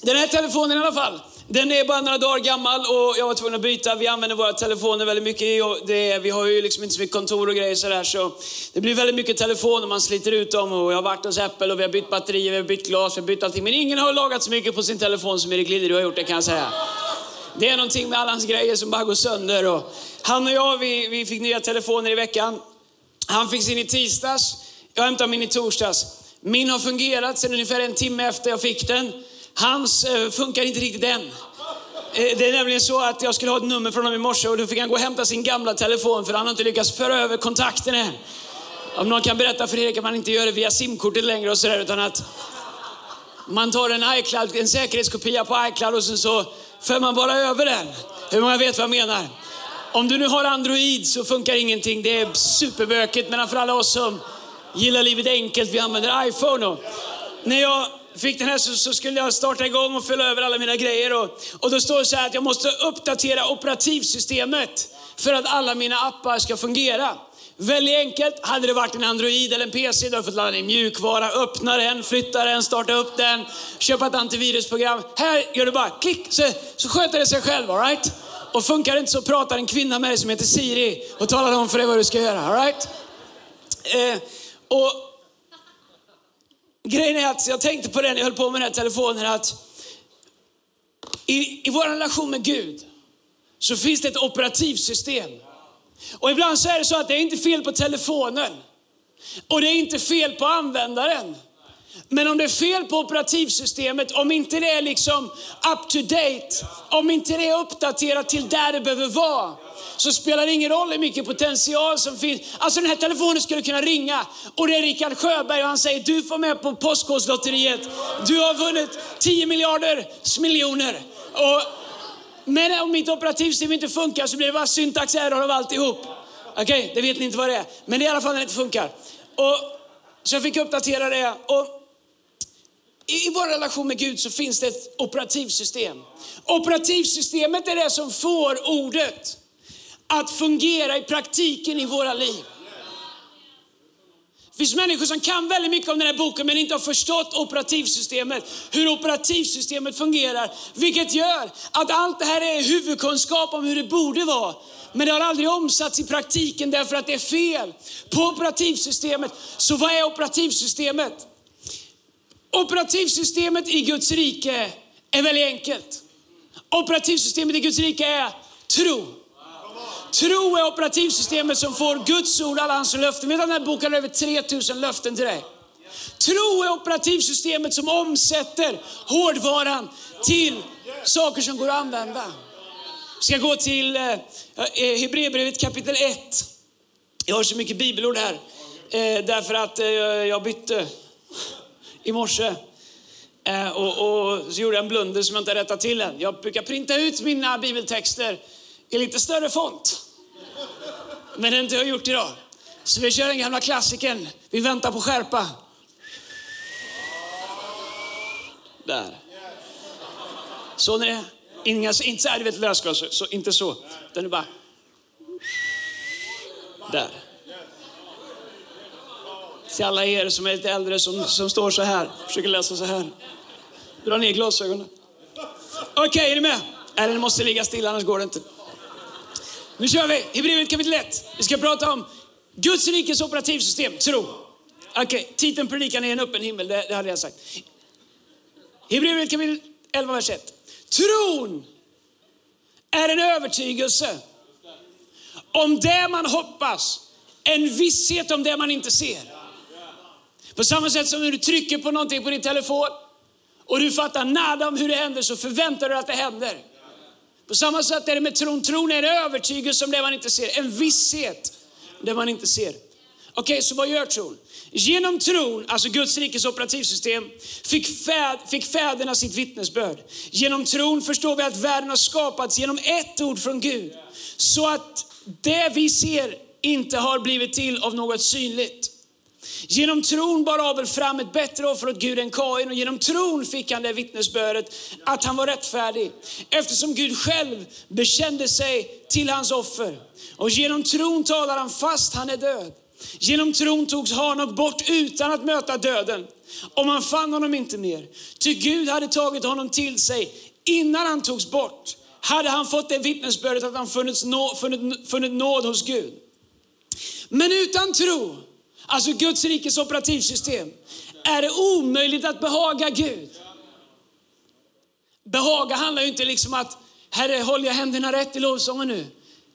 den här telefonen i alla fall. Den är bara några dagar gammal och jag var tvungen att byta. Vi använder våra telefoner väldigt mycket. Och det vi har ju liksom inte så mycket kontor och grejer sådär. Så det blir väldigt mycket telefon och man sliter ut dem. Och jag har varit hos Apple och vi har bytt batterier, vi har bytt glas, vi har bytt allting. Men ingen har lagat så mycket på sin telefon som Erik Lillerud har gjort, det kan jag säga. Det är någonting med alla hans grejer som bara går sönder. Och han och jag, vi, vi fick nya telefoner i veckan. Han fick sin i tisdags, jag hämtade min i torsdags. Min har fungerat sedan ungefär en timme efter jag fick den. Hans eh, funkar inte riktigt än. Eh, det är nämligen så att jag skulle ha ett nummer från honom i morse och då fick han gå och hämta sin gamla telefon för han har inte lyckats föra över kontakten än. Om någon kan berätta för er att man inte gör det via simkortet längre och sådär utan att man tar en iCloud, en säkerhetskopia på iCloud och sen så för man bara över den. Hur många vet vad jag menar? Om du nu har Android så funkar ingenting. Det är superbökigt. Men för alla oss som gillar livet enkelt, vi använder iPhone. Och när jag fick den här så, så skulle jag starta igång och fylla över alla mina grejer. Och, och då står det så här att jag måste uppdatera operativsystemet för att alla mina appar ska fungera. Väldigt enkelt. Hade det varit en Android eller en PC, då hade du fått ladda ner mjukvara, öppna den, flytta den, starta upp den, köpa ett antivirusprogram. Här gör du bara klick, så, så sköter det sig själv. All right? Och funkar det inte så pratar en kvinna med dig som heter Siri och talar om för dig vad du ska göra. All right? eh, och Grejen är att jag tänkte på det när jag höll på med den här telefonen att i, i vår relation med Gud så finns det ett operativsystem. Och ibland så är det så att det är inte fel på telefonen. Och det är inte fel på användaren. Men om det är fel på operativsystemet, om inte det är liksom up to date, om inte det är uppdaterat till där det behöver vara, så spelar det ingen roll hur mycket potential som finns. Alltså den här telefonen skulle kunna ringa och det är Rickard Sjöberg och han säger du får med på Postkodlotteriet. Du har vunnit 10 miljarder miljoner. Och men om mitt operativsystem inte funkar så blir det bara syntax error av alltihop. Okej, okay, det vet ni inte vad det är. Men det är i alla fall när det inte funkar. Och, så jag fick uppdatera det. Och I vår relation med Gud så finns det ett operativsystem. Operativsystemet är det som får ordet att fungera i praktiken i våra liv. Det finns människor som kan väldigt mycket om den här boken men inte har förstått operativsystemet, hur operativsystemet fungerar. Vilket gör att allt det här är huvudkunskap om hur det borde vara. Men det har aldrig omsatts i praktiken därför att det är fel på operativsystemet. Så vad är operativsystemet? Operativsystemet i Guds rike är väldigt enkelt. Operativsystemet i Guds rike är tro. Tro är operativsystemet som får Guds ord, alla hans löften. Medan den här boken har över 3000 löften till dig? Tro är operativsystemet som omsätter hårdvaran till saker som går att använda. Vi ska gå till eh, eh Hebreerbrevet kapitel 1. Jag har så mycket bibelord här eh, därför att eh, jag bytte i morse. Eh, och, och så gjorde jag en blunder som jag inte rättat till än. Jag brukar printa ut mina bibeltexter i lite större font. Men det har inte jag gjort idag. Så vi kör den gamla klassikern. Vi väntar på skärpa. Där. Så ni det? Inga, inte så här, du vet lösgas, så, inte så. Utan är bara... Där. Till alla er som är lite äldre som, som står så här, försöker läsa så här. Dra ner glasögonen. Okej, är ni med? Eller ni måste ligga stilla, annars går det inte. Nu kör vi! Hebreerbrevet kapitel 1. Vi ska prata om Guds rikes operativsystem, tro. Okej, titeln predikan är en öppen himmel, det, det hade jag sagt. Hebreerbrevet kapitel 11, vers 1. Tron är en övertygelse om det man hoppas, en visshet om det man inte ser. På samma sätt som när du trycker på någonting på din telefon och du fattar nada om hur det händer så förväntar du dig att det händer. På samma sätt är det med tron. Tron är en övertygelse om det man inte ser, en visshet om det man inte ser. Okej, okay, så vad gör tron? Genom tron, alltså Guds rikes operativsystem, fick, fäd, fick fäderna sitt vittnesbörd. Genom tron förstår vi att världen har skapats genom ett ord från Gud. Så att det vi ser inte har blivit till av något synligt. Genom tron bar Abel fram ett bättre offer åt Gud än Kain och genom tron fick han det vittnesbördet att han var rättfärdig eftersom Gud själv bekände sig till hans offer. Och genom tron talar han fast han är död. Genom tron togs Hanok bort utan att möta döden. Och man fann honom inte mer. Ty Gud hade tagit honom till sig innan han togs bort. Hade han fått det vittnesbördet att han funnit, nå, funnit, funnit nåd hos Gud. Men utan tro, alltså Guds rikes operativsystem, är det omöjligt att behaga Gud. Behaga handlar ju inte liksom att, Herre håller jag händerna rätt i lovsången nu?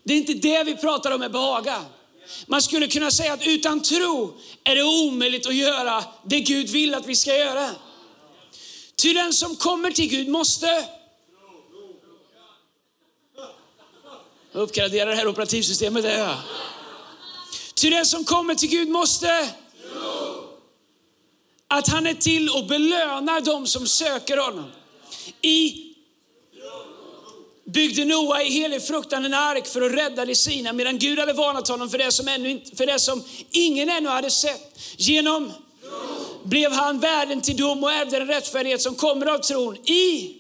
Det är inte det vi pratar om med behaga. Man skulle kunna säga att utan tro är det omöjligt att göra det Gud vill att vi ska göra. Ty den som kommer till Gud måste uppgradera det här operativsystemet. Är jag. Ty den som kommer till Gud måste att han är till och belönar dem som söker honom. I byggde Noa i helig fruktan en ark för att rädda de sina, medan Gud hade varnat honom för det som, ännu, för det som ingen ännu hade sett. Genom blev han världen till dom och ärvde den rättfärdighet som kommer av tron. I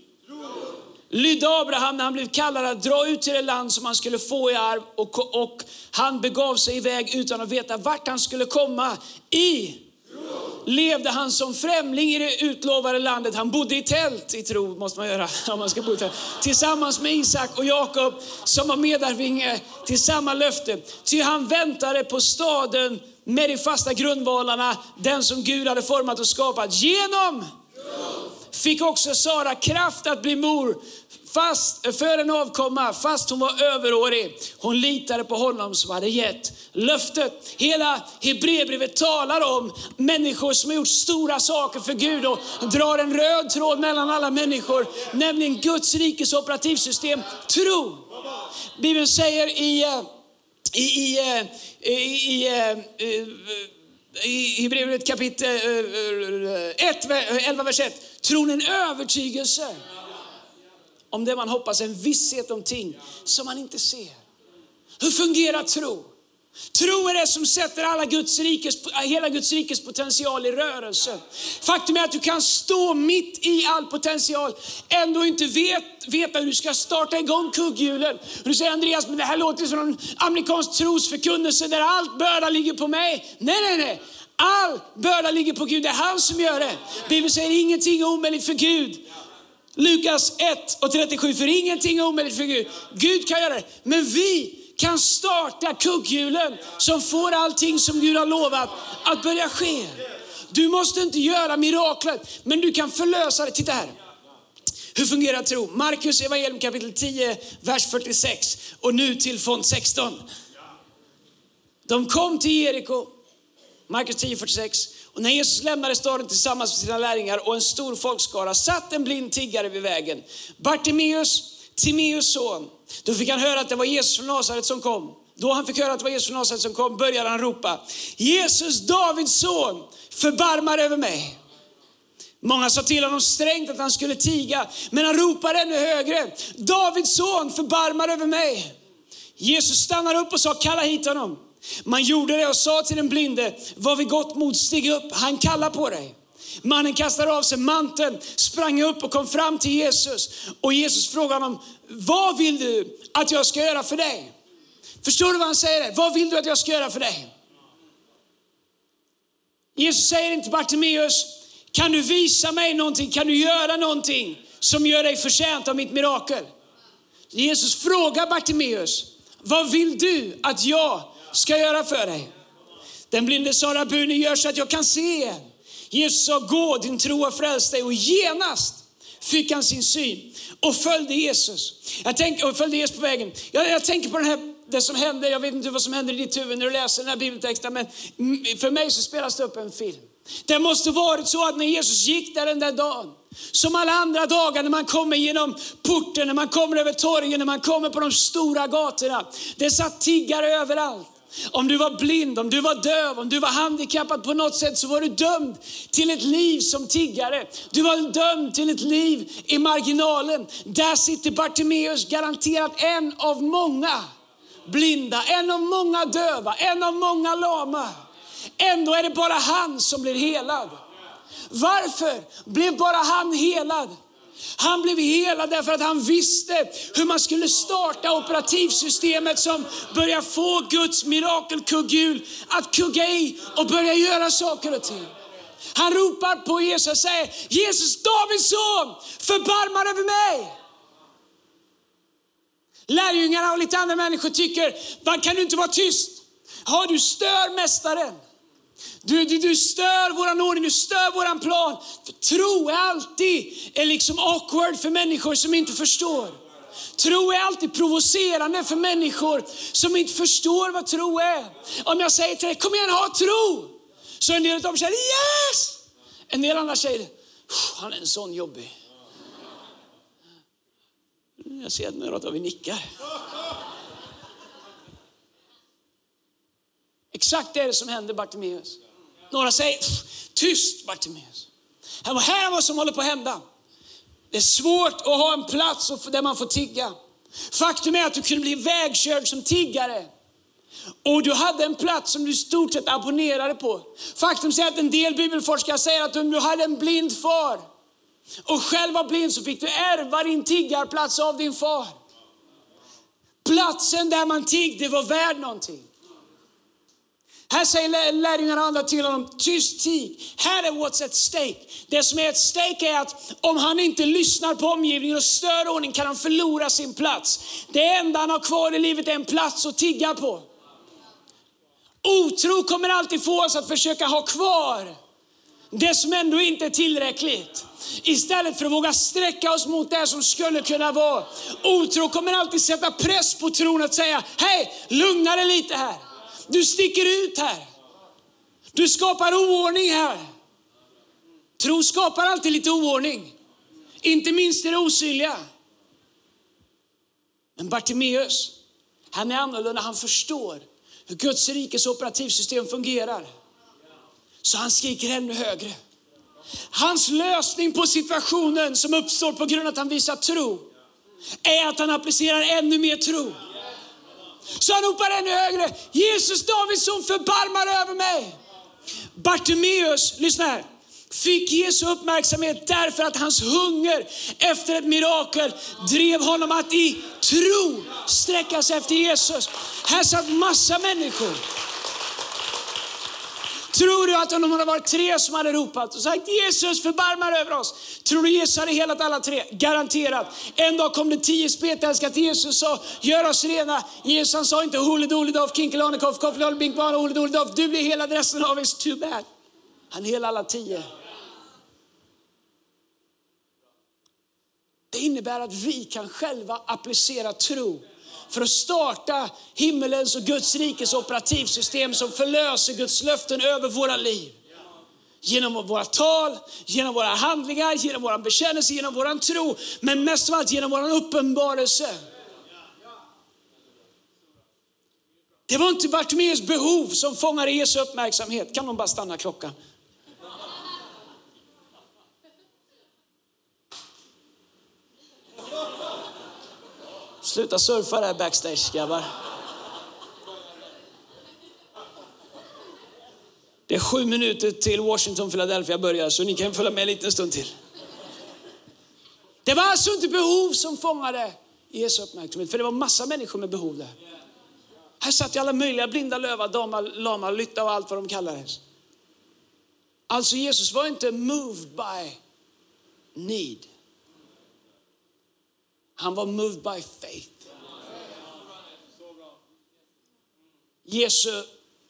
lydde Abraham när han blev kallad att dra ut till det land som han skulle få i arv och, och han begav sig iväg utan att veta vart han skulle komma. I levde han som främling i det utlovade landet. Han bodde i tält i tro, måste man göra om man ska bo i tält. Tillsammans med Isak och Jakob som var medarvinge till samma löfte. Ty han väntade på staden med de fasta grundvalarna, den som Gud hade format och skapat. Genom fick också Sara kraft att bli mor fast, för en avkomma, fast hon var överårig. Hon litade på honom som hade gett löftet. Hela Hebreerbrevet talar om människor som har gjort stora saker för Gud och drar en röd tråd mellan alla människor, nämligen Guds rikes operativsystem, tro. Bibeln säger i, eh, i, i, eh, i, i, eh, i Hebreerbrevet kapitel eh, eh, 1, 11, eh, vers 1. Tron är en övertygelse om det man hoppas, en visshet om ting som man inte ser. Hur fungerar tro? Tro är det som sätter alla Guds rikes, hela Guds rikes potential i rörelse. Faktum är att du kan stå mitt i all potential, ändå inte vet, veta hur du ska starta igång kugghjulen. Du säger Andreas, men det här låter som en amerikansk trosförkunnelse där allt börda ligger på mig. Nej, nej, nej. All börda ligger på Gud, det är han som gör det. Bibeln säger ingenting är omöjligt för Gud. Lukas 1 och 37, för ingenting är omöjligt för Gud. Gud kan göra det, men vi kan starta kugghjulen som får allting som Gud har lovat att börja ske. Du måste inte göra miraklet, men du kan förlösa det. Titta här. Hur fungerar tro? Markus evangelium kapitel 10, vers 46 och nu till font 16. De kom till Jeriko, Markus 10, 46. Och när Jesus lämnade staden tillsammans med sina lärjungar och en stor folkskara satt en blind tiggare vid vägen. Bartimeus, Timeus son. Då fick han höra att det var Jesus från Nasaret som kom. Då han fick höra att det var Jesus från Nasaret som kom började han ropa, Jesus Davids son, förbarmar över mig. Många sa till honom strängt att han skulle tiga, men han ropade ännu högre, Davids son, förbarmar över mig. Jesus stannade upp och sa, kalla hit honom. Man gjorde det och sa till den blinde, var vid gott mod, stig upp, han kallar på dig. Mannen kastade av sig manteln, sprang upp och kom fram till Jesus. Och Jesus frågade honom, vad vill du att jag ska göra för dig? Förstår du vad han säger? Vad vill du att jag ska göra för dig? Jesus säger inte Bartimeus, kan du visa mig någonting, kan du göra någonting som gör dig förtjänt av mitt mirakel? Jesus frågar Bartimeus, vad vill du att jag ska göra för dig. Den blinde Sara Buni gör så att jag kan se igen. Jesus sa, gå, din tro har frälst dig. Och genast fick han sin syn och följde Jesus. Jag tänker, och följde Jesus på vägen. Jag, jag tänker på den här, det som hände, jag vet inte vad som händer i ditt huvud när du läser den här bibeltexten, men för mig så spelas det upp en film. Det måste varit så att när Jesus gick där den där dagen, som alla andra dagar när man kommer genom porten, när man kommer över torgen, när man kommer på de stora gatorna. Det satt tiggare överallt. Om du var blind, om du var döv, om du var handikappad på något sätt så var du dömd till ett liv som tiggare. Du var dömd till ett liv i marginalen. Där sitter Bartimeus garanterat en av många blinda, en av många döva, en av många lama. Ändå är det bara han som blir helad. Varför blev bara han helad? Han blev helad därför att han visste hur man skulle starta operativsystemet som börjar få Guds mirakelkugghjul att kugga i och börja göra saker och ting. Han ropar på Jesus och säger, Jesus Davids son, förbarma över mig. Lärjungarna och lite andra människor tycker, kan du inte vara tyst? Har du stör mästaren. Du, du, du stör våran ordning, du stör våran plan. För tro är alltid är liksom awkward för människor som inte förstår. Tro är alltid provocerande för människor som inte förstår vad tro är. Om jag säger till dig, kom igen ha tro. Så en del av dem säger yes! En del andra säger, han är en sån jobbig. Jag ser att några av er nickar. Exakt det är det som händer Bartimeus. Några säger, tyst Bartimeus. Här är vad som håller på att hända. Det är svårt att ha en plats där man får tigga. Faktum är att du kunde bli vägkörd som tiggare. Och du hade en plats som du i stort sett abonnerade på. Faktum är att en del bibelforskare säger att om du hade en blind far och själv var blind så fick du ärva din tiggarplats av din far. Platsen där man tiggde var värd någonting. Här säger lärjungarna andra till honom, tyst tig. Här är what's at stake. Det som är at stake är att om han inte lyssnar på omgivningen och stör ordning kan han förlora sin plats. Det enda han har kvar i livet är en plats att tigga på. Otro kommer alltid få oss att försöka ha kvar det som ändå inte är tillräckligt. Istället för att våga sträcka oss mot det som skulle kunna vara. Otro kommer alltid sätta press på tron att säga, hej, lugna dig lite här. Du sticker ut här. Du skapar oordning här. Tro skapar alltid lite oordning. Inte minst i det osynliga. Men Bartimeus, han är annorlunda. Han förstår hur Guds rikes operativsystem fungerar. Så han skriker ännu högre. Hans lösning på situationen som uppstår på grund av att han visar tro är att han applicerar ännu mer tro. Så han ropar ännu högre, Jesus Davids son förbarmar över mig. Bartimeus, lyssna här, fick Jesu uppmärksamhet därför att hans hunger efter ett mirakel drev honom att i tro sträcka sig efter Jesus. Här satt massa människor Tror du att om de hade varit tre som hade ropat och sagt Jesus förbarmar över oss. Tror du Jesus hade helat alla tre? Garanterat. En dag kom det tio spetälska till Jesus och sa gör oss rena. Jesus han sa inte hole dole doff, kinkelanikoff, kofflol binkbana, hole doff. Du blir helad resten av oss, too bad. Han helade alla tio. Det innebär att vi kan själva applicera tro för att starta himmelens och Guds rikes operativsystem som förlöser Guds löften över våra liv. Genom våra tal, genom våra handlingar, genom vår bekännelse, genom vår tro, men mest av allt genom vår uppenbarelse. Det var inte Bartimeus behov som fångade Jesu uppmärksamhet. Kan de bara stanna klockan? Sluta surfa där backstage grabbar. Det är sju minuter till Washington, Philadelphia börjar så ni kan följa med en liten stund till. Det var alltså inte behov som fångade Jesu uppmärksamhet, för det var massa människor med behov där. Här satt ju alla möjliga blinda, löva, dama, lama, lytta och allt vad de kallades. Alltså Jesus var inte moved by need. Han var moved by faith. Jesu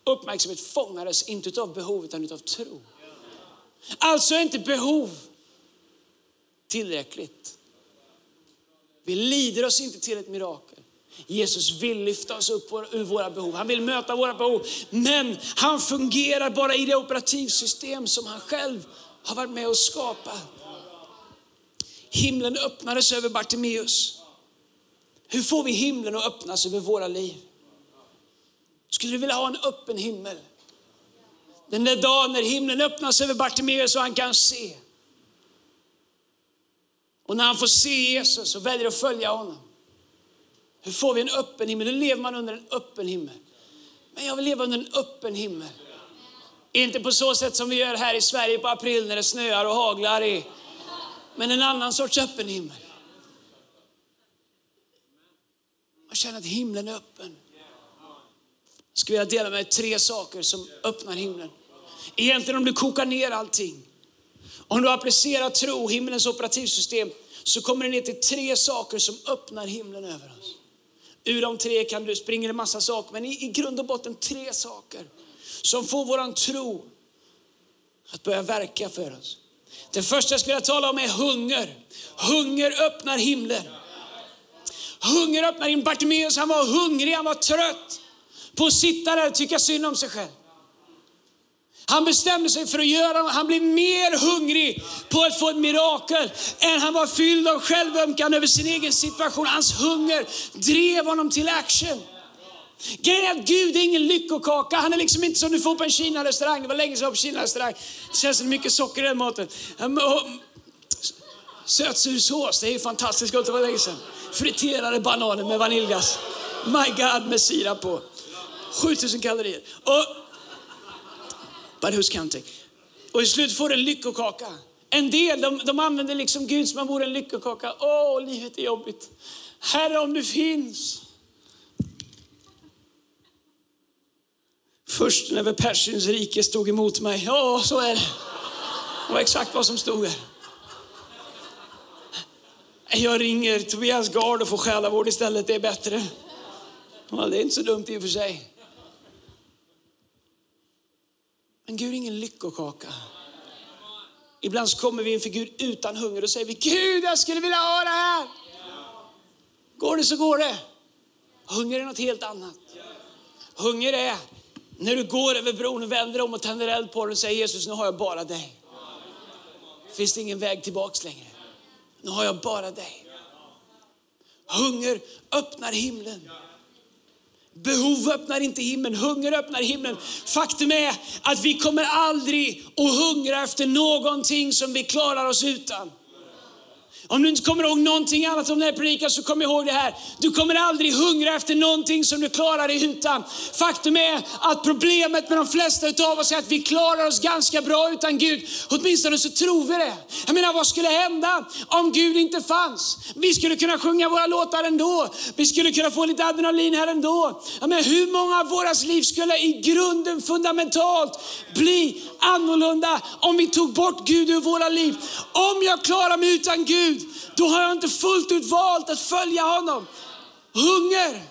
uppmärksamhet fångades inte av behov utan av tro. Alltså är inte behov tillräckligt. Vi lider oss inte till ett mirakel. Jesus vill lyfta oss upp ur våra behov. Han vill möta våra behov. Men han fungerar bara i det operativsystem som han själv har varit med och skapat. Himlen öppnades över Bartimeus. Hur får vi himlen att öppnas över våra liv? Skulle du vilja ha en öppen himmel? Den där dagen när himlen öppnas över Bartimeus så han kan se. Och när han får se Jesus och väljer att följa honom. Hur får vi en öppen himmel? Hur lever man under en öppen himmel? Men jag vill leva under en öppen himmel. Inte på så sätt som vi gör här i Sverige på april när det snöar och haglar. I, men en annan sorts öppen himmel. Man känner att himlen är öppen. Jag skulle vilja dela med tre saker som öppnar himlen. Egentligen om du kokar ner allting. Om du applicerar tro, himlens operativsystem, så kommer det ner till tre saker som öppnar himlen över oss. Ur de tre kan du springa en massa saker, men i, i grund och botten tre saker som får våran tro att börja verka för oss. Det första jag skulle vilja tala om är hunger. Hunger öppnar himlen. Hunger öppnar himlen. Bartimeus han var hungrig, han var trött på att sitta där och tycka synd om sig själv. Han bestämde sig för att göra Han blev mer hungrig på att få ett mirakel än han var fylld av självömkan över sin egen situation. Hans hunger drev honom till action. Grejen är att Gud är ingen lyckokaka. Han är liksom inte som du får på en Kina-restaurang. Det var länge sedan jag var på Kina-restaurang. Det känns som mycket socker i den maten. Sötsursås, det är ju fantastiskt gott. Det var länge sedan. Friterade bananer med vaniljglass. My God, med sirap på. 7000 kalorier. Och, but who's counting? Och i slut får du en lyckokaka. En del de, de använder liksom Gud som om han vore en lyckokaka. Åh, oh, livet är jobbigt. Herre, om du finns. Först när Persiens rike stod emot mig. Ja, så är det. Det var exakt vad som stod där. Jag ringer Tobias Gard och får själavård istället, det är bättre. Ja, det är inte så dumt i och för sig. Men Gud är ingen lyckokaka. Ibland så kommer vi inför Gud utan hunger och säger vi, Gud jag skulle vilja ha det här. Går det så går det. Hunger är något helt annat. Hunger är när du går över bron och vänder om och tänder eld på den och säger Jesus, nu har jag bara dig. Finns det ingen väg tillbaks längre. Nu har jag bara dig. Hunger öppnar himlen. Behov öppnar inte himlen, hunger öppnar himlen. Faktum är att vi kommer aldrig att hungra efter någonting som vi klarar oss utan. Om du inte kommer ihåg någonting annat om den här predikan så kom ihåg det här. Du kommer aldrig hungra efter någonting som du klarar dig utan. Faktum är att problemet med de flesta av oss är att vi klarar oss ganska bra utan Gud. Åtminstone så tror vi det. Jag menar vad skulle hända om Gud inte fanns? Vi skulle kunna sjunga våra låtar ändå. Vi skulle kunna få lite adrenalin här ändå. Jag menar, hur många av våras liv skulle i grunden fundamentalt bli annorlunda om vi tog bort Gud ur våra liv? Om jag klarar mig utan Gud Gud, då har jag inte fullt ut valt att följa honom. Hunger.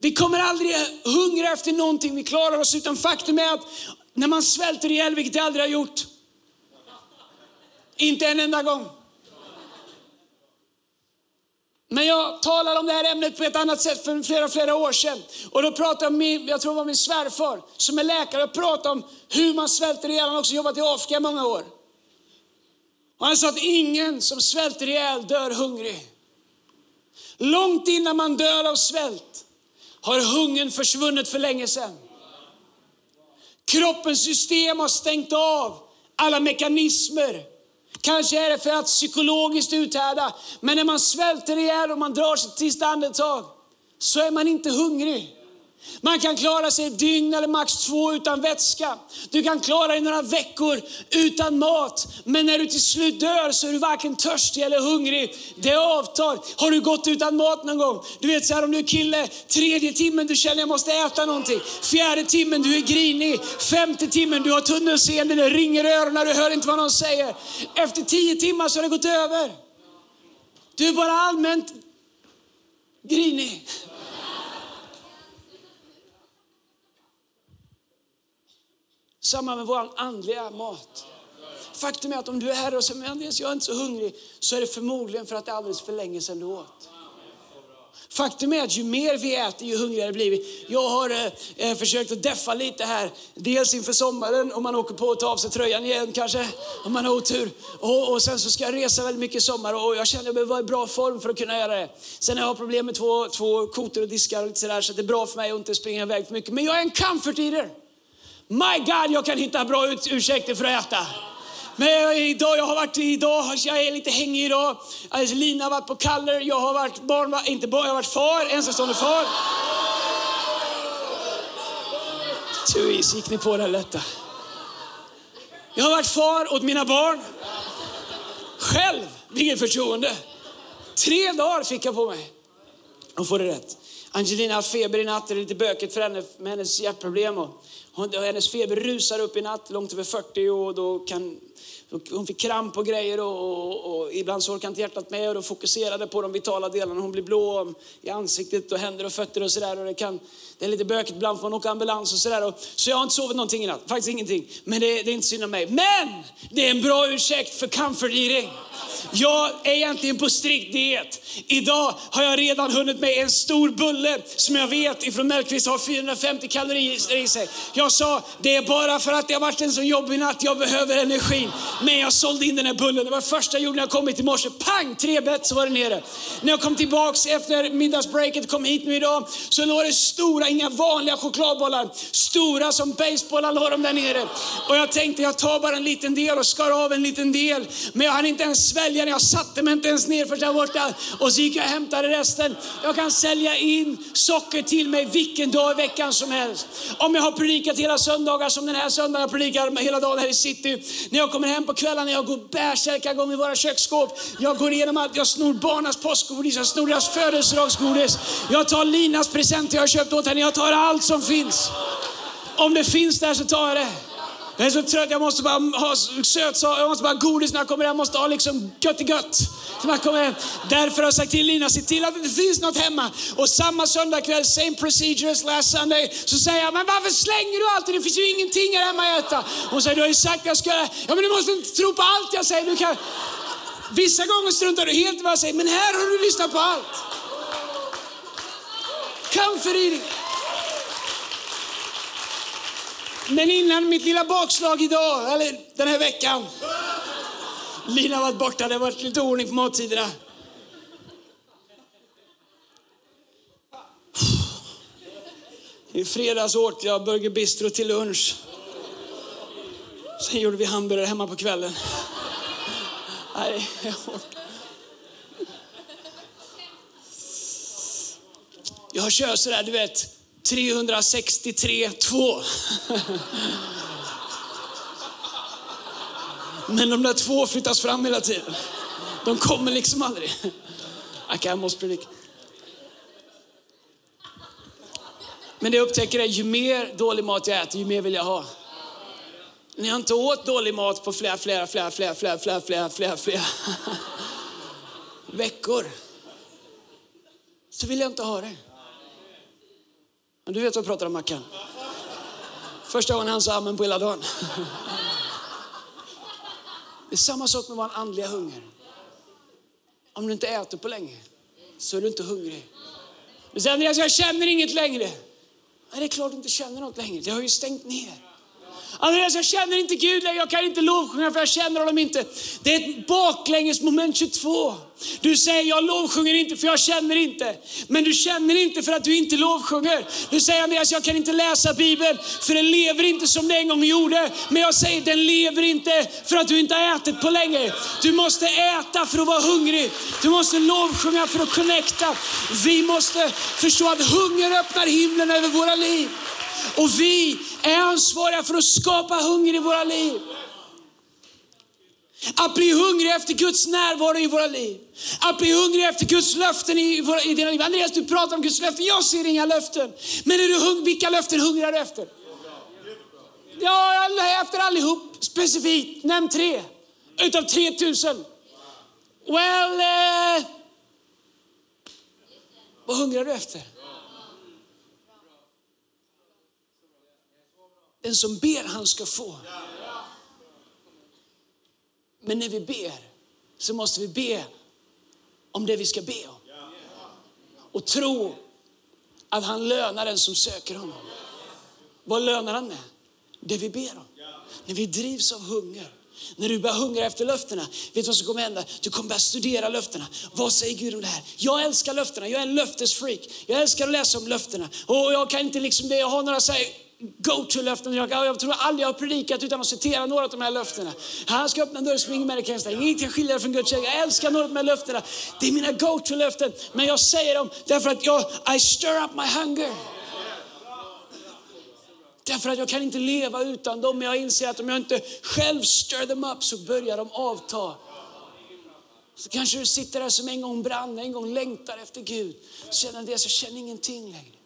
Vi kommer aldrig hungra efter någonting vi klarar oss utan faktum är att när man svälter ihjäl, vilket jag aldrig har gjort, inte en enda gång. Men jag talade om det här ämnet på ett annat sätt för flera, flera år sedan. Och då pratade min, jag tror det var min svärfar som är läkare, och pratade om hur man svälter ihjäl. Han har också jobbat i Afrika i många år. Och han sa att ingen som svälter ihjäl dör hungrig. Långt innan man dör av svält har hungern försvunnit för länge sedan. Kroppens system har stängt av alla mekanismer. Kanske är det för att psykologiskt uthärda, men när man svälter ihjäl och man drar sitt sista andetag så är man inte hungrig. Man kan klara sig ett dygn eller max två utan vätska. Du kan klara dig några veckor utan mat. Men när du till slut dör så är du varken törstig eller hungrig. Det avtar. Har du gått utan mat någon gång? Du vet så här om du är kille, tredje timmen du känner jag måste äta någonting. Fjärde timmen du är grinig. Femte timmen du har tunnelseende, det ringer i öronen, du hör inte vad någon säger. Efter tio timmar så har det gått över. Du är bara allmänt grinig. Samma med vår andliga mat. Faktum är att om du är här och säger, Andreas jag är inte så hungrig, så är det förmodligen för att det är alldeles för länge sedan du åt. faktum är att ju mer vi äter, ju hungrigare blir vi. Jag har eh, eh, försökt att deffa lite här. Dels inför sommaren, om man åker på att ta av sig tröjan igen kanske, om man har otur. Och, och sen så ska jag resa väldigt mycket i sommar och jag känner att jag behöver vara i bra form för att kunna göra det. Sen har jag problem med två, två kotor och diskar och lite sådär, så det är bra för mig att inte springa iväg för mycket. Men jag är en comfort eater. My God, jag kan hitta bra ursäkter för att äta. Men idag, jag har varit idag, jag är lite hängig idag. Alltså, Lina har varit på Kaller, jag har varit barn, inte barn, jag har varit far, ensamstående far. Therese, gick ni på det lätta? Jag har varit far åt mina barn. Själv, vilket förtroende. Tre dagar fick jag på mig att få det rätt. Angelina har feber i natt, det är lite bökigt för henne med hennes hjärtproblem. Och hennes feber rusar upp i natt, långt över 40 och då kan hon fick kramp och grejer och, och, och ibland så orkade inte hjärtat med och då fokuserade på de vitala delarna. Hon blir blå i ansiktet och händer och fötter och sådär. det, det är lite bökigt, ibland får hon åka ambulans och sådär. Så jag har inte sovit någonting i natt, faktiskt ingenting. Men det, det är inte synd om mig. Men det är en bra ursäkt för comfort eating. Jag är egentligen på strikt diet. Idag har jag redan hunnit med en stor bulle som jag vet ifrån Mellqvist har 450 kalorier i sig. Jag sa, det är bara för att det har varit en så jobbig natt, jag behöver energin. Men jag sålde in den här bullen. Det var första jag gjorde när jag kom hit i morse. Pang, tre bett så var det nere. När jag kom tillbaks efter middagsbreaket, kom hit nu idag, så låg det stora, inga vanliga chokladbollar. Stora som basebollar låg de där nere. Och jag tänkte, jag tar bara en liten del och skar av en liten del. Men jag hann inte ens svälja den. Jag satte mig inte ens ner för där borta. Och så gick jag och hämtade resten. Jag kan sälja in socker till mig vilken dag i veckan som helst. Om jag har predikat hela söndagar som den här söndagen, jag predikar hela dagen här i city. När jag kommer hem på kvällarna, jag går bärsärkagång i våra köksskåp. Jag går igenom allt, jag snor barnas påskgodis, jag snor deras födelsedagsgodis. Jag tar Linas presenter jag har köpt åt henne, jag tar allt som finns. Om det finns där så tar jag det. Jag är så trött, jag måste bara ha sötsaker, jag måste bara ha godis när jag kommer hem. Jag måste ha liksom gött gött. När jag kommer hem. Därför har jag sagt till Lina, se till att det inte finns något hemma. Och samma söndagkväll, same procedure as last Sunday, så säger jag, men varför slänger du alltid? Det finns ju ingenting här hemma att äta. Hon säger, du har ju sagt att jag ska Ja men du måste inte tro på allt jag säger. Du kan... Vissa gånger struntar du helt i vad jag säger, men här har du lyssnat på allt. Comfort eating. Men innan mitt lilla bakslag idag, eller den här veckan. Lina har varit borta, det har varit lite ordning på mattiderna. I fredags åt jag Burger Bistro till lunch. Sen gjorde vi hamburgare hemma på kvällen. Nej, jag Jag kör sådär, du vet, 363 2. Men de där två flyttas fram hela tiden. De kommer liksom aldrig. Okay, jag måste predika. Men det jag upptäcker är ju mer dålig mat jag äter, ju mer vill jag ha. När jag inte åt dålig mat på flera, flera, flera, flera, flera, flera, flera, flera, flera veckor, så vill jag inte ha det. Men du vet vad jag pratar om Mackan. Första gången han sa amen på hela dagen. Det är samma sak med vår andliga hunger. Om du inte äter på länge så är du inte hungrig. Du säger Andreas, alltså, jag känner inget längre. Nej, det är klart du inte känner något längre. Det har ju stängt ner. Andreas, jag känner inte Gud längre. Jag kan inte lovsjunga för jag känner honom inte. Det är ett baklänges moment 22. Du säger, jag lovsjunger inte för jag känner inte. Men du känner inte för att du inte lovsjunger. Du säger Andreas, jag kan inte läsa Bibeln för den lever inte som den en gång gjorde. Men jag säger, den lever inte för att du inte har ätit på länge. Du måste äta för att vara hungrig. Du måste lovsjunga för att connecta. Vi måste förstå att hunger öppnar himlen över våra liv. Och vi är ansvariga för att skapa hunger i våra liv. Att bli hungrig efter Guds närvaro i våra liv. Att bli hungrig efter Guds löften i, våra, i dina liv. Andreas, du pratar om Guds löften. Jag ser inga löften. Men är du hung, vilka löften hungrar du efter? Ja, jag är efter allihop. Specifikt, nämn tre. Utav 3000. Well, eh, vad hungrar du efter? Den som ber, han ska få. Men när vi ber så måste vi be om det vi ska be om. och tro att han lönar den som söker honom. Vad lönar han med? Det vi ber om. När vi drivs av hunger. När du börjar hungra efter löftena, vet du vad som kommer hända? Du kommer börja studera löftena. Vad säger Gud om det här? Jag älskar löftena, jag är en löftesfreak. Jag älskar att läsa om löftena. Och jag kan inte liksom det, jag har några så här go-to-löften. Jag, jag tror aldrig jag har predikat utan att citera några av de här löftena. Han ska öppna en som ingen människa kan stänga. Inget kan skilja dig från Guds kärlek. Jag älskar några av de här löftena. Det är mina go-to-löften. Men jag säger dem därför att jag, I stir up my hunger. Därför att jag kan inte leva utan dem. Men jag inser att om jag inte själv stir them up så börjar de avta. Så kanske du sitter där som en gång brann, en gång längtar efter Gud. Känner det, så känner ingenting längre.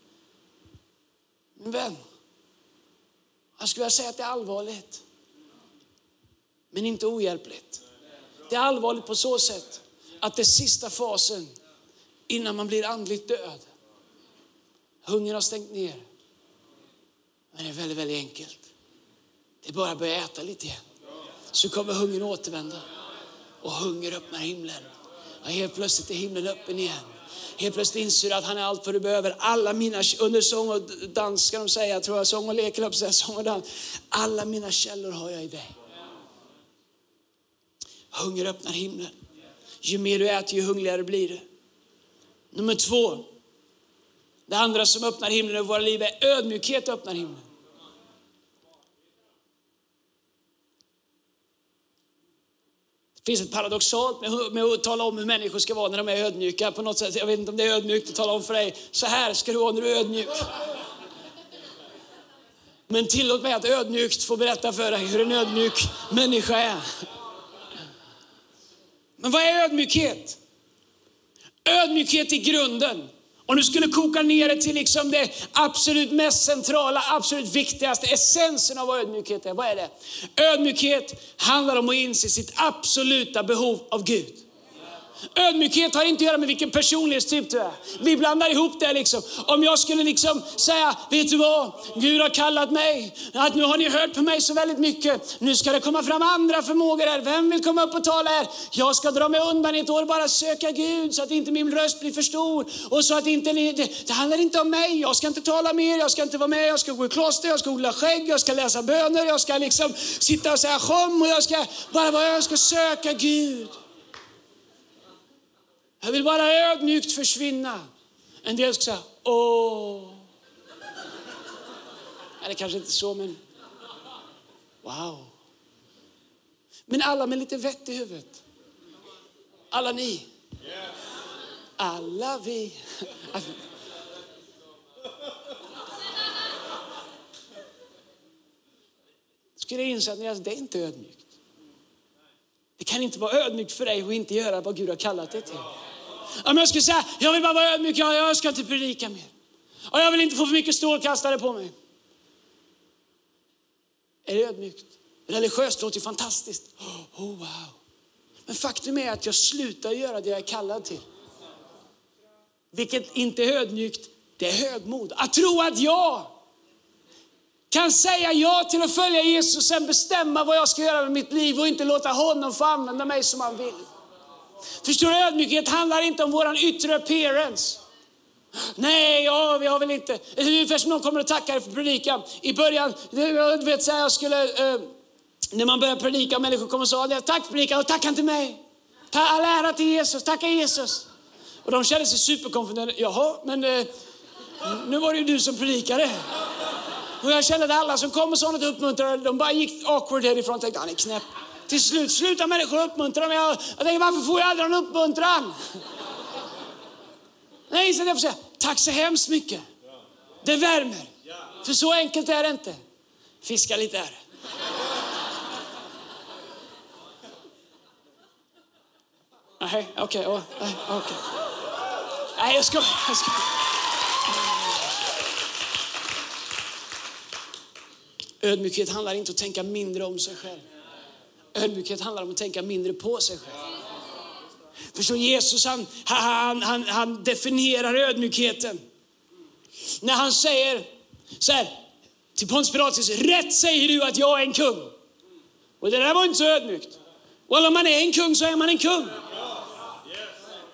Min vän, jag skulle vilja säga att det är allvarligt. Men inte ohjälpligt. Det är allvarligt på så sätt att det är sista fasen innan man blir andligt död. Hungern har stängt ner. Men det är väldigt, väldigt enkelt. Det är bara att börja äta lite igen. Så kommer hungern återvända. Och hunger öppnar himlen. Och helt plötsligt är himlen öppen igen. Helt plötsligt inser du att han är allt vad du behöver. Alla mina, under sång och dans ska de säga, tror jag, sång och lek, säga, sång och dans. Alla mina källor har jag i dig. Hunger öppnar himlen. Ju mer du äter, ju hungrigare blir du. Nummer två. Det andra som öppnar himlen över våra liv är ödmjukhet öppnar himlen. Det finns ett paradoxalt med, med att tala om hur människor ska vara när de är ödmjuka. På något sätt, jag vet inte om det är ödmjukt att tala om för dig, så här ska du vara när du är ödmjuk. Men tillåt mig att ödmjukt få berätta för dig hur en ödmjuk människa är. Men vad är ödmjukhet? Ödmjukhet i grunden om du skulle koka ner det till liksom det absolut mest centrala, absolut viktigaste, essensen av vad ödmjukhet är. Vad är det? Ödmjukhet handlar om att inse sitt absoluta behov av Gud. Ödmjukhet har inte att göra med vilken personlighetstyp du är. Vi blandar ihop det liksom. Om jag skulle liksom säga, vet du vad? Gud har kallat mig. Att nu har ni hört på mig så väldigt mycket. Nu ska det komma fram andra förmågor här. Vem vill komma upp och tala här? Jag ska dra mig undan i ett år bara söka Gud så att inte min röst blir för stor. Och så att inte ni, det, det handlar inte om mig. Jag ska inte tala mer, jag ska inte vara med. Jag ska gå i kloster, jag ska odla skägg, jag ska läsa böner, jag ska liksom sitta och säga sjom och jag ska bara vara, jag ska söka Gud. Jag vill bara ödmjukt försvinna. En del ska säga, åh. Eller kanske inte så, men wow. Men alla med lite vett i huvudet. Alla ni. Alla vi. Skulle inse att alltså, det är inte ödmjukt. Det kan inte vara ödmjukt för dig att inte göra vad Gud har kallat dig till. Om jag skulle säga, jag vill bara vara ödmjuk, jag, jag ska inte predika mer. Och jag vill inte få för mycket strålkastare på mig. Är det ödmjukt? Religiöst låter ju fantastiskt. Oh, wow. Men faktum är att jag slutar göra det jag är kallad till. Vilket inte är ödmjukt, det är högmod. Att tro att jag kan säga ja till att följa Jesus och sen bestämma vad jag ska göra med mitt liv och inte låta honom få använda mig som han vill. Förstår du, ödmjukhet handlar inte om vår yttre appearance. Nej, ja, vi har väl inte... Det är ungefär som någon kommer och tackar för predikan. I början, du vet så här, jag skulle... Eh, när man börjar predika och människor kommer och sa tack för predikan och tacka inte mig. Ta all ära till Jesus, tacka Jesus. Och de kände sig superkonfunderade. Jaha, men eh, nu var det ju du som predikade. Och jag kände att alla som kom och sa något uppmuntrande, de bara gick awkward härifrån och tänkte, han är knäpp. Till slut slutar människor uppmuntra mig. Jag, jag tänker, varför får jag aldrig någon uppmuntran? Nej, så jag får säga, tack så hemskt mycket. Det värmer. För så enkelt är det inte. Fiska lite här. Nej, okej. Okay, oh, okay. Nej, jag skojar. jag skojar. Ödmjukhet handlar inte om att tänka mindre om sig själv. Ödmjukhet handlar om att tänka mindre på sig själv. Förstår Jesus han, han, han, han definierar ödmjukheten. När han säger så här till Pontus Pilatus, rätt säger du att jag är en kung. Och det där var inte så ödmjukt. Och om man är en kung så är man en kung.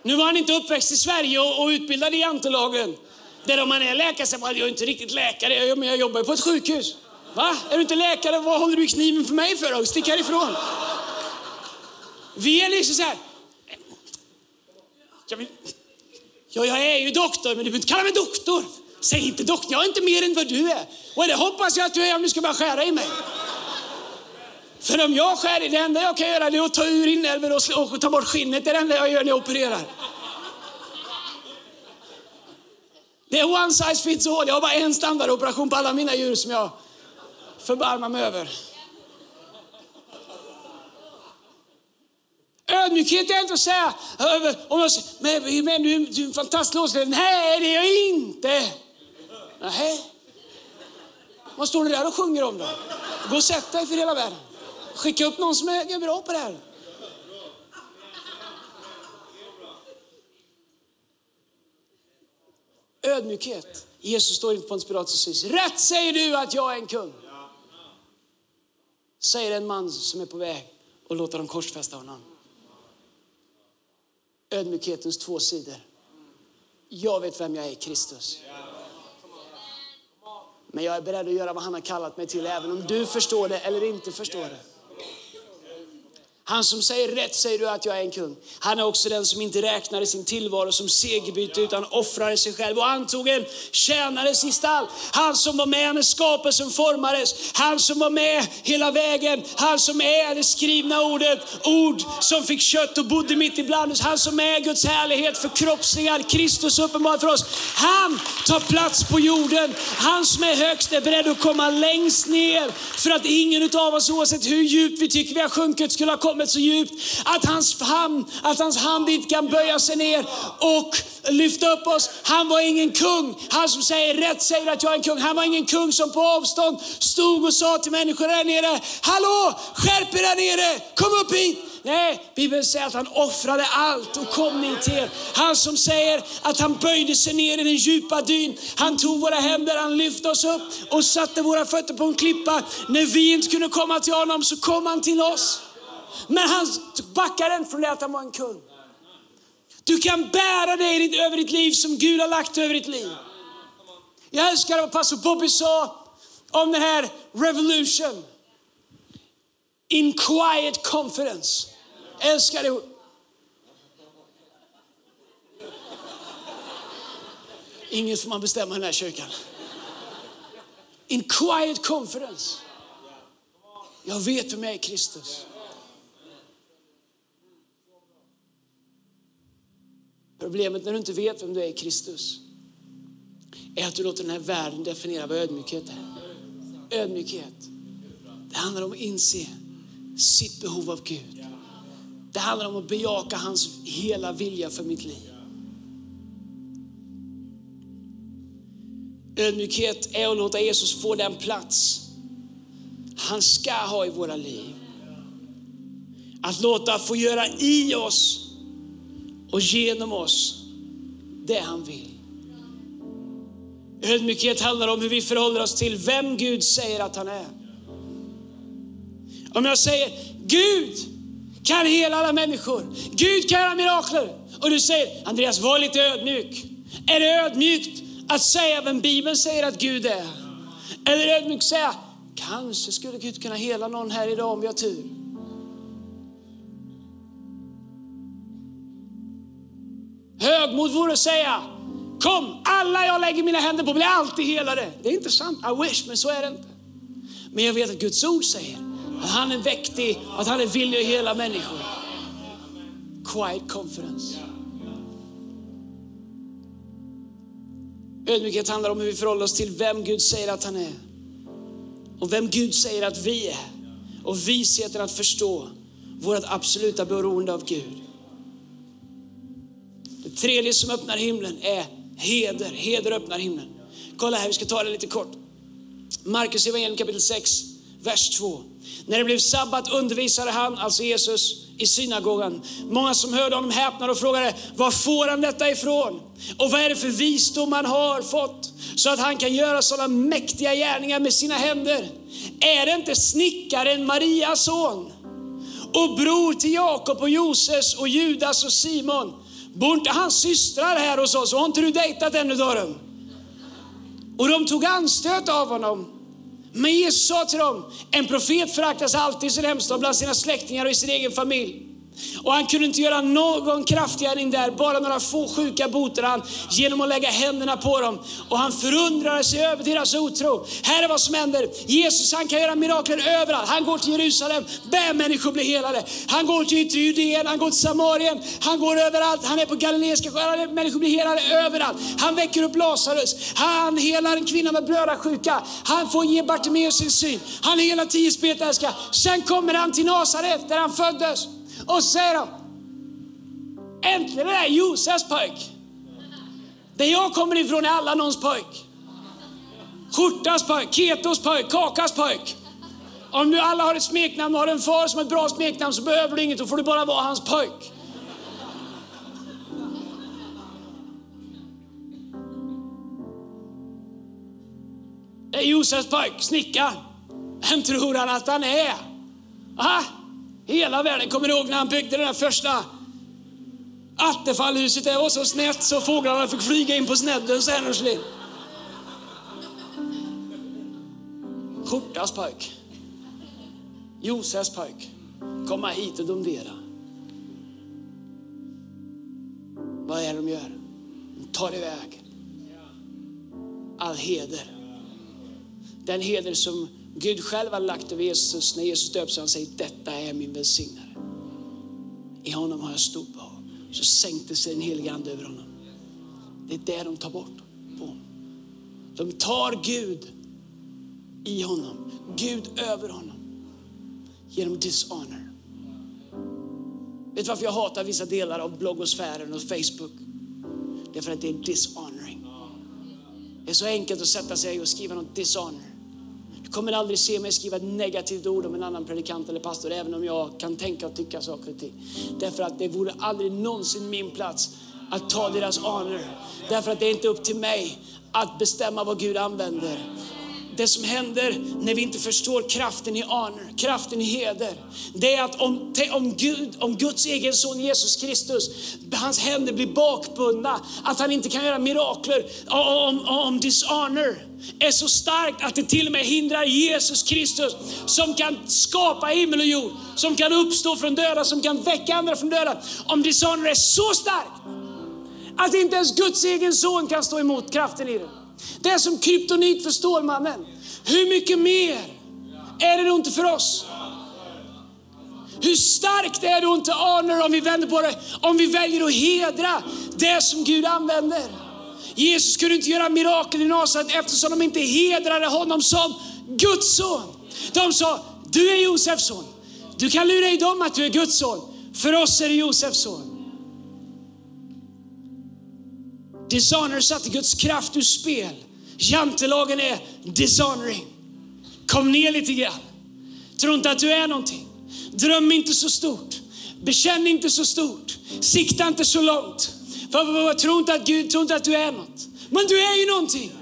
Nu var han inte uppväxt i Sverige och, och utbildad i jantelagen. Där om man är läkare säger man, jag är inte riktigt läkare, men jag jobbar på ett sjukhus. Va? Är du inte läkare? Vad håller du i kniven för mig för då? Stick härifrån. Vi är liksom så här. Jag, vill, ja, jag är ju doktor, men du behöver inte kalla mig doktor. Säg inte doktor, jag är inte mer än vad du är. Och det hoppas jag att du är om du ska börja skära i mig. För om jag skär i det enda jag kan göra är att ta ur inälvor och, och ta bort skinnet. Det är det enda jag gör när jag opererar. Det är one size fits all. Jag har bara en standardoperation på alla mina djur som jag Förbarma mig över. Ödmjukhet är inte att säga, om jag säger, men, men du, du är en fantastisk låtskrivare. Nej, det är jag inte. Nej. Vad står du där och sjunger om då? Gå och sätt dig för hela världen. Skicka upp någon som är bra på det här. Ödmjukhet. Jesus står inför en spiral och säger, rätt säger du att jag är en kung. Säger en man som är på väg och låter dem korsfästa honom. Ödmjukhetens två sidor. Jag vet vem jag är i Kristus. Men jag är beredd att göra vad han har kallat mig till, även om du förstår det eller inte förstår det. Han som säger rätt säger du att jag är en kung. Han är också den som inte räknade sin tillvaro som segerbyte utan offrade sig själv och antog en tjänares gestalt. Han som var med när skapelsen formades. Han som var med hela vägen. Han som är det skrivna ordet. Ord som fick kött och bodde mitt ibland oss. Han som är Guds härlighet förkroppsligad. Kristus uppenbar för oss. Han tar plats på jorden. Han som är högst är beredd att komma längst ner för att ingen av oss oavsett hur djupt vi tycker vi har sjunkit skulle ha kommit kommit så djupt att hans, hand, att hans hand inte kan böja sig ner och lyfta upp oss. Han var ingen kung. Han som säger rätt säger att jag är en kung. Han var ingen kung som på avstånd stod och sa till människor där nere, hallå, skärp er där nere, kom upp hit. Nej, Bibeln säger att han offrade allt och kom ner till er. Han som säger att han böjde sig ner i den djupa dyn. Han tog våra händer, han lyfte oss upp och satte våra fötter på en klippa. När vi inte kunde komma till honom så kom han till oss. Men han backar inte från det att han var en kung. Du kan bära dig över ditt liv som Gud har lagt över ditt liv. Jag älskar vad pastor Bobby sa om den här revolution. In quiet confidence. Jag älskar det. Inget får man bestämma i den här kyrkan. In quiet confidence. Jag vet vem jag är Kristus. Problemet när du inte vet vem du är i Kristus är att du låter den här världen definiera vad ödmjukhet är. Ödmjukhet. Det handlar om att inse sitt behov av Gud. Det handlar om att bejaka hans hela vilja för mitt liv. Ödmjukhet är att låta Jesus få den plats han ska ha i våra liv. Att låta få göra i oss och genom oss det han vill. Ödmjukhet handlar om hur vi förhåller oss till vem Gud säger att han är. Om jag säger Gud kan hela alla människor, Gud kan göra mirakler och du säger Andreas var lite ödmjuk. Är det ödmjukt att säga vem Bibeln säger att Gud är? Eller är det ödmjukt att säga kanske skulle Gud kunna hela någon här idag om vi har tur? Högmod vore att säga, kom alla jag lägger mina händer på blir alltid helade. Det är inte sant, I wish, men så är det inte. Men jag vet att Guds ord säger att han är mäktig, att han är villig att hela människor. Quiet confidence. Ödmjukhet handlar om hur vi förhåller oss till vem Gud säger att han är. Och vem Gud säger att vi är. Och visheten att förstå vårt absoluta beroende av Gud. Det tredje som öppnar himlen är heder. Heder öppnar himlen. Kolla här, vi ska ta det lite kort. Markus evangelium kapitel 6, vers 2. När det blev sabbat undervisade han, alltså Jesus, i synagogan. Många som hörde honom häpnade och frågade, var får han detta ifrån? Och vad är det för visdom han har fått? Så att han kan göra sådana mäktiga gärningar med sina händer. Är det inte snickaren Marias son? Och bror till Jakob och Joses och Judas och Simon? Bor inte hans systrar här hos oss? Har inte du dejtat ännu, av? Och de tog anstöt av honom. Men Jesus sa till dem, en profet föraktas alltid i sin hemstad bland sina släktingar och i sin egen familj. Och han kunde inte göra någon kraftgärning där, bara några få sjuka botade han genom att lägga händerna på dem. Och han förundrade sig över deras otro. Här är vad som händer. Jesus han kan göra mirakler överallt. Han går till Jerusalem, bär människor blir helade. Han går till yttre Judeen, han går till Samarien, han går överallt. Han är på Galileiska sjön, människor blir helade överallt. Han väcker upp Lazarus, han helar en kvinna med blödarsjuka. Han får ge Bartimeus sin syn. Han helar tio spetälska. Sen kommer han till Nasaret där han föddes. Och så säger de, äntligen det där Josefs pojk. Där jag kommer ifrån är alla någons pojk. Skjortas pojk, Ketos pojk, Kakas pojk. Om du alla har ett smeknamn och har en far som har ett bra smeknamn så behöver du inget, då får du bara vara hans pojk. Det är Josefs pojk, snickaren. Vem tror han att han är? Aha. Hela världen kommer ihåg när han byggde det där första Attefallhuset. Det var så snett så fåglarna fick flyga in på snedden, så här Skjortas pojk. Josefs pojk. Komma hit och domdera. Vad är det de gör? De tar iväg all heder. Den heder som Gud själv har lagt över Jesus när Jesus döps han säger detta är min välsignare. I honom har jag stort behag. Så sänkte sig den helige Ande över honom. Det är det de tar bort på honom. De tar Gud i honom, Gud över honom genom dishonor. Vet du varför jag hatar vissa delar av bloggosfären och Facebook? Det är för att det är dishonoring. Det är så enkelt att sätta sig och skriva något dishonor. Du kommer aldrig se mig skriva ett negativt ord om en annan predikant eller pastor, även om jag kan tänka och tycka saker och ting. Därför att det vore aldrig någonsin min plats att ta deras anor. Därför att det är inte upp till mig att bestämma vad Gud använder det som händer när vi inte förstår kraften i honor, kraften i heder, det är att om, om, Gud, om Guds egen son Jesus Kristus, hans händer blir bakbundna, att han inte kan göra mirakler, om, om, om dishonor är så starkt att det till och med hindrar Jesus Kristus som kan skapa himmel och jord, som kan uppstå från döda, som kan väcka andra från döda. Om dishonor är så starkt att inte ens Guds egen son kan stå emot kraften i det. Det är som kryptonit för Stålmannen. Hur mycket mer är det då inte för oss? Hur starkt är det då inte honor om vi vänder på det, om vi väljer att hedra det som Gud använder. Jesus kunde inte göra mirakel i Nasaret eftersom de inte hedrade honom som Guds son. De sa, du är Josefs son. Du kan lura i dem att du är Guds son. För oss är du Josefs son. Dishonor satte Guds kraft ur spel. Jantelagen är dishonoring. Kom ner lite grann. Tro inte att du är någonting. Dröm inte så stort. Bekänn inte så stort. Sikta inte så långt. För, tro inte att Gud, tro inte att du är något. Men du är ju någonting.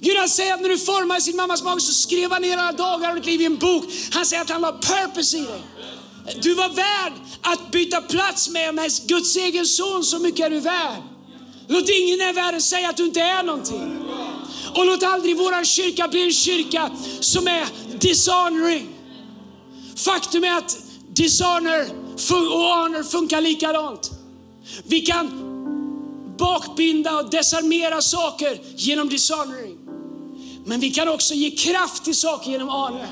Gud han säger att när du formade sin mammas mage så skrev han ner alla dagar av ditt liv i en bok. Han säger att han la purpose i dig. Du var värd att byta plats med, med Guds egen son, så mycket är du värd. Låt ingen i världen säga att du inte är någonting. Och låt aldrig vår kyrka bli en kyrka som är dishonoring. Faktum är att dishonor och honor funkar likadant. Vi kan bakbinda och desarmera saker genom dishonoring. Men vi kan också ge kraft till saker genom honor.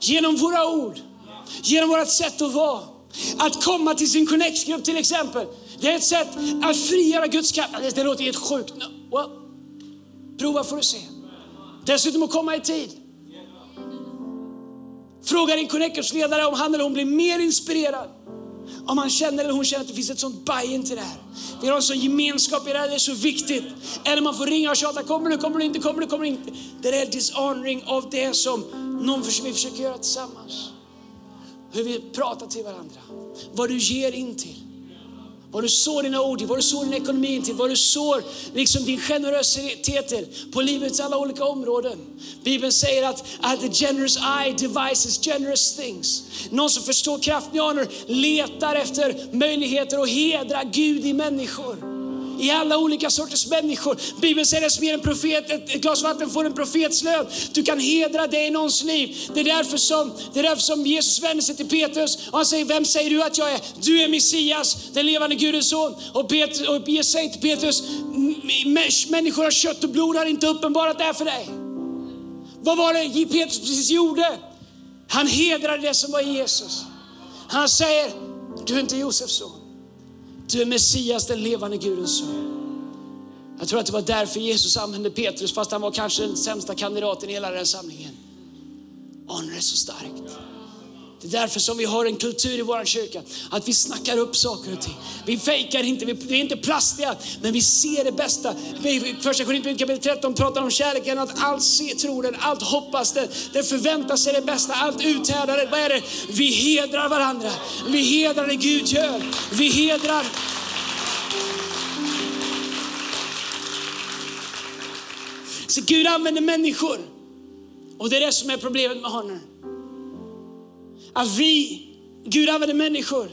Genom våra ord, genom vårt sätt att vara. Att komma till sin connect-grupp till exempel. Det är ett sätt att frigöra Guds kraft. Det låter helt sjukt. Well, prova får du se. Dessutom att komma i tid. Fråga din connect-ledare om han eller hon blir mer inspirerad. Om han känner eller hon känner att det finns ett sånt buy-in till det här. Vi har en sån gemenskap i det här, det är så viktigt. Eller man får ringa och tjata, kommer du, kommer du inte, kommer du, kommer du inte. Det är dishonoring av det som någon vi försöker göra tillsammans. Hur vi pratar till varandra. Vad du ger in till vad du sår dina ord till, vad du sår din ekonomi till, vad du sår liksom din generositet till på livets alla olika områden. Bibeln säger att, at the generous eye devises generous things. Någon som förstår kraften i honor letar efter möjligheter att hedra Gud i människor i alla olika sorters människor. Bibeln säger att som en profet ett, ett glas vatten får en profetslön. Du kan hedra det i någons liv. Det är därför som, det är därför som Jesus vänder sig till Petrus och han säger, vem säger du att jag är? Du är Messias, den levande Gudens son. Och, Petrus, och Jesus säger till Petrus, människor av kött och blod har inte uppenbarat det här för dig. Vad var det Petrus precis gjorde? Han hedrade det som var Jesus. Han säger, du är inte Josefs son. Du är Messias, den levande Gudens son. Jag tror att det var därför Jesus använde Petrus, fast han var kanske den sämsta kandidaten i hela den samlingen. Honor är så starkt. Det är därför som vi har en kultur i vår kyrka, att vi snackar upp saker och ting. Vi fejkar inte, vi är inte plastiga, men vi ser det bästa. Första Korinthierbrevet kapitel 13 pratar om kärleken, att allt ser, tror den, allt hoppas den, den förväntar sig det bästa, allt uthärdar det. Vad är det? Vi hedrar varandra, vi hedrar det Gud gör, vi hedrar Så Gud använder människor. Och det är det som är problemet med honom. Att vi, Gud använder människor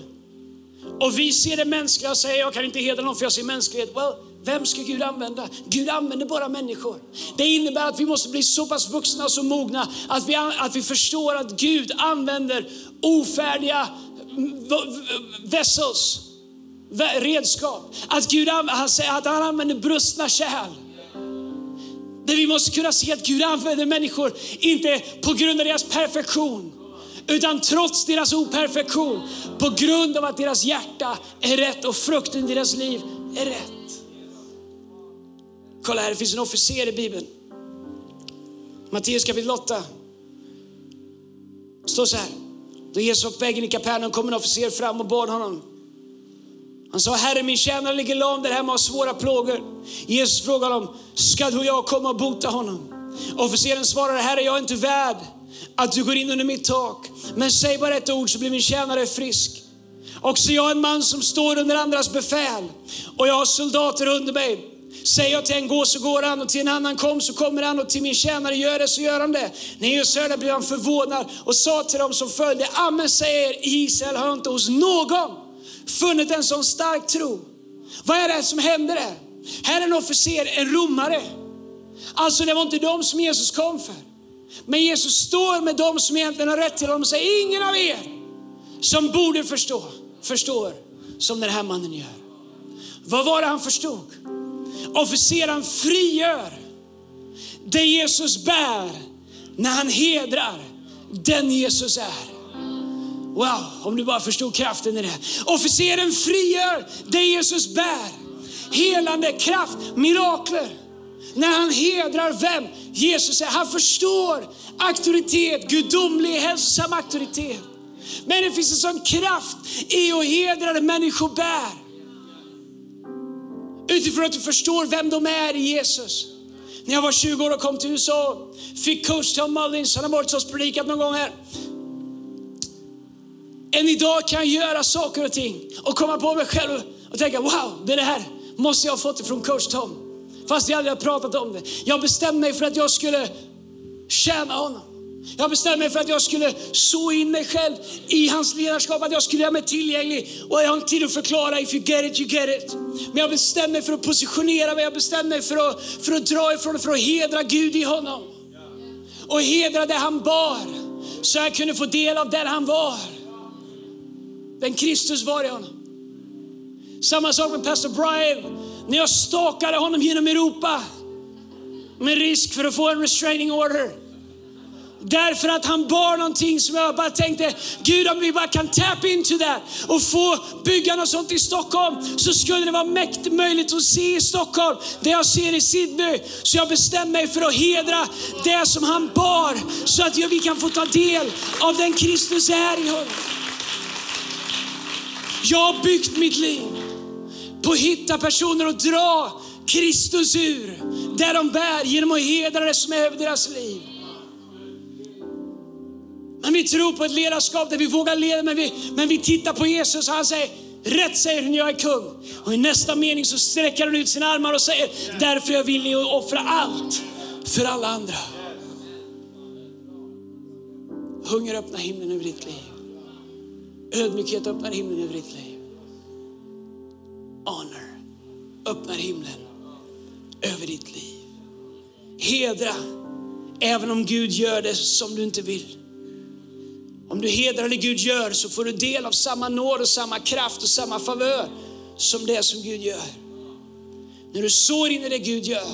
och vi ser det mänskliga och säger jag kan inte hedra någon för jag ser mänsklighet. Well, vem ska Gud använda? Gud använder bara människor. Det innebär att vi måste bli så pass vuxna och så mogna att vi, att vi förstår att Gud använder ofärdiga vessels, redskap. Att Gud han säger att han använder brustna kärl. Där vi måste kunna se att Gud använder människor, inte på grund av deras perfektion, utan trots deras operfektion, på grund av att deras hjärta är rätt och frukten i deras liv är rätt. Kolla här, det finns en officer i Bibeln. Matteus kapitel 8. står så här. Då Jesus var på vägen i Kapernaum kom en officer fram och bad honom. Han sa, Herre min tjänare ligger lam där hemma och har svåra plågor. Jesus frågade honom, ska du och jag komma och bota honom? Officeren svarade, Herre jag är inte värd att du går in under mitt tak. Men säg bara ett ord så blir min tjänare frisk. Också jag är en man som står under andras befäl och jag har soldater under mig. Säger jag till en gå så går han och till en annan kom så kommer han och till min tjänare gör det så gör han det. När Jesus hörde blev han förvånad och sa till dem som följde, Amen säger Israel har inte hos någon funnit en sån stark tro. Vad är det som händer här? Här är en officer, en romare. Alltså det var inte de som Jesus kom för. Men Jesus står med dem som egentligen har rätt till honom och säger, ingen av er som borde förstå, förstår som den här mannen gör. Vad var det han förstod? Officeren frigör det Jesus bär när han hedrar den Jesus är. Wow, om du bara förstod kraften i det. Officeren frigör det Jesus bär. Helande kraft, mirakler. När han hedrar vem? Jesus är. Han förstår auktoritet, gudomlig, hälsosam auktoritet. Men det finns en sån kraft i att hedra det människor bär. Utifrån att du förstår vem de är i Jesus. När jag var 20 år och kom till USA fick coach Tom Mullins, han har varit hos oss predikat någon gång här. Än idag kan jag göra saker och ting och komma på mig själv och tänka wow, det, är det här måste jag ha fått ifrån coach Tom. Fast vi aldrig har pratat om det. Jag bestämde mig för att jag skulle tjäna honom. Jag bestämde mig för att jag skulle så in mig själv i hans ledarskap, att jag skulle göra mig tillgänglig. Och jag har inte tid att förklara, if you get it, you get it. Men jag bestämde mig för att positionera mig, jag bestämde mig för att, för att dra ifrån för att hedra Gud i honom. Och hedra det han bar, så jag kunde få del av den han var. Den Kristus var i honom. Samma sak med pastor Brian, när jag stakade honom genom Europa med risk för att få en restraining order. Därför att han bar någonting som jag bara tänkte, Gud om vi bara kan tap into that och få bygga något sånt i Stockholm så skulle det vara mäktigt möjligt att se i Stockholm det jag ser i Sydney. Så jag bestämde mig för att hedra det som han bar så att vi kan få ta del av den Kristus är i honom. Jag har byggt mitt liv på att hitta personer och dra Kristus ur där de bär genom att hedra det som är över deras liv. Men vi tror på ett ledarskap där vi vågar leda, men vi, men vi tittar på Jesus och han säger, Rätt säger hon, jag är kung. Och i nästa mening så sträcker han ut sina armar och säger, därför är jag villig att offra allt för alla andra. Hunger öppnar himlen över ditt liv. Ödmjukhet öppnar himlen över ditt liv. Honor öppnar himlen över ditt liv. Hedra, även om Gud gör det som du inte vill. Om du hedrar det Gud gör så får du del av samma nåd och samma kraft och samma favör som det som Gud gör. När du sår in i det Gud gör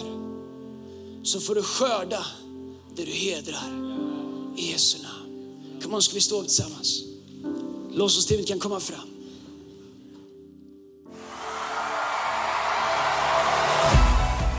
så får du skörda det du hedrar i Jesu namn. Kom on, ska vi stå upp tillsammans? Lovsångsteamet kan komma fram.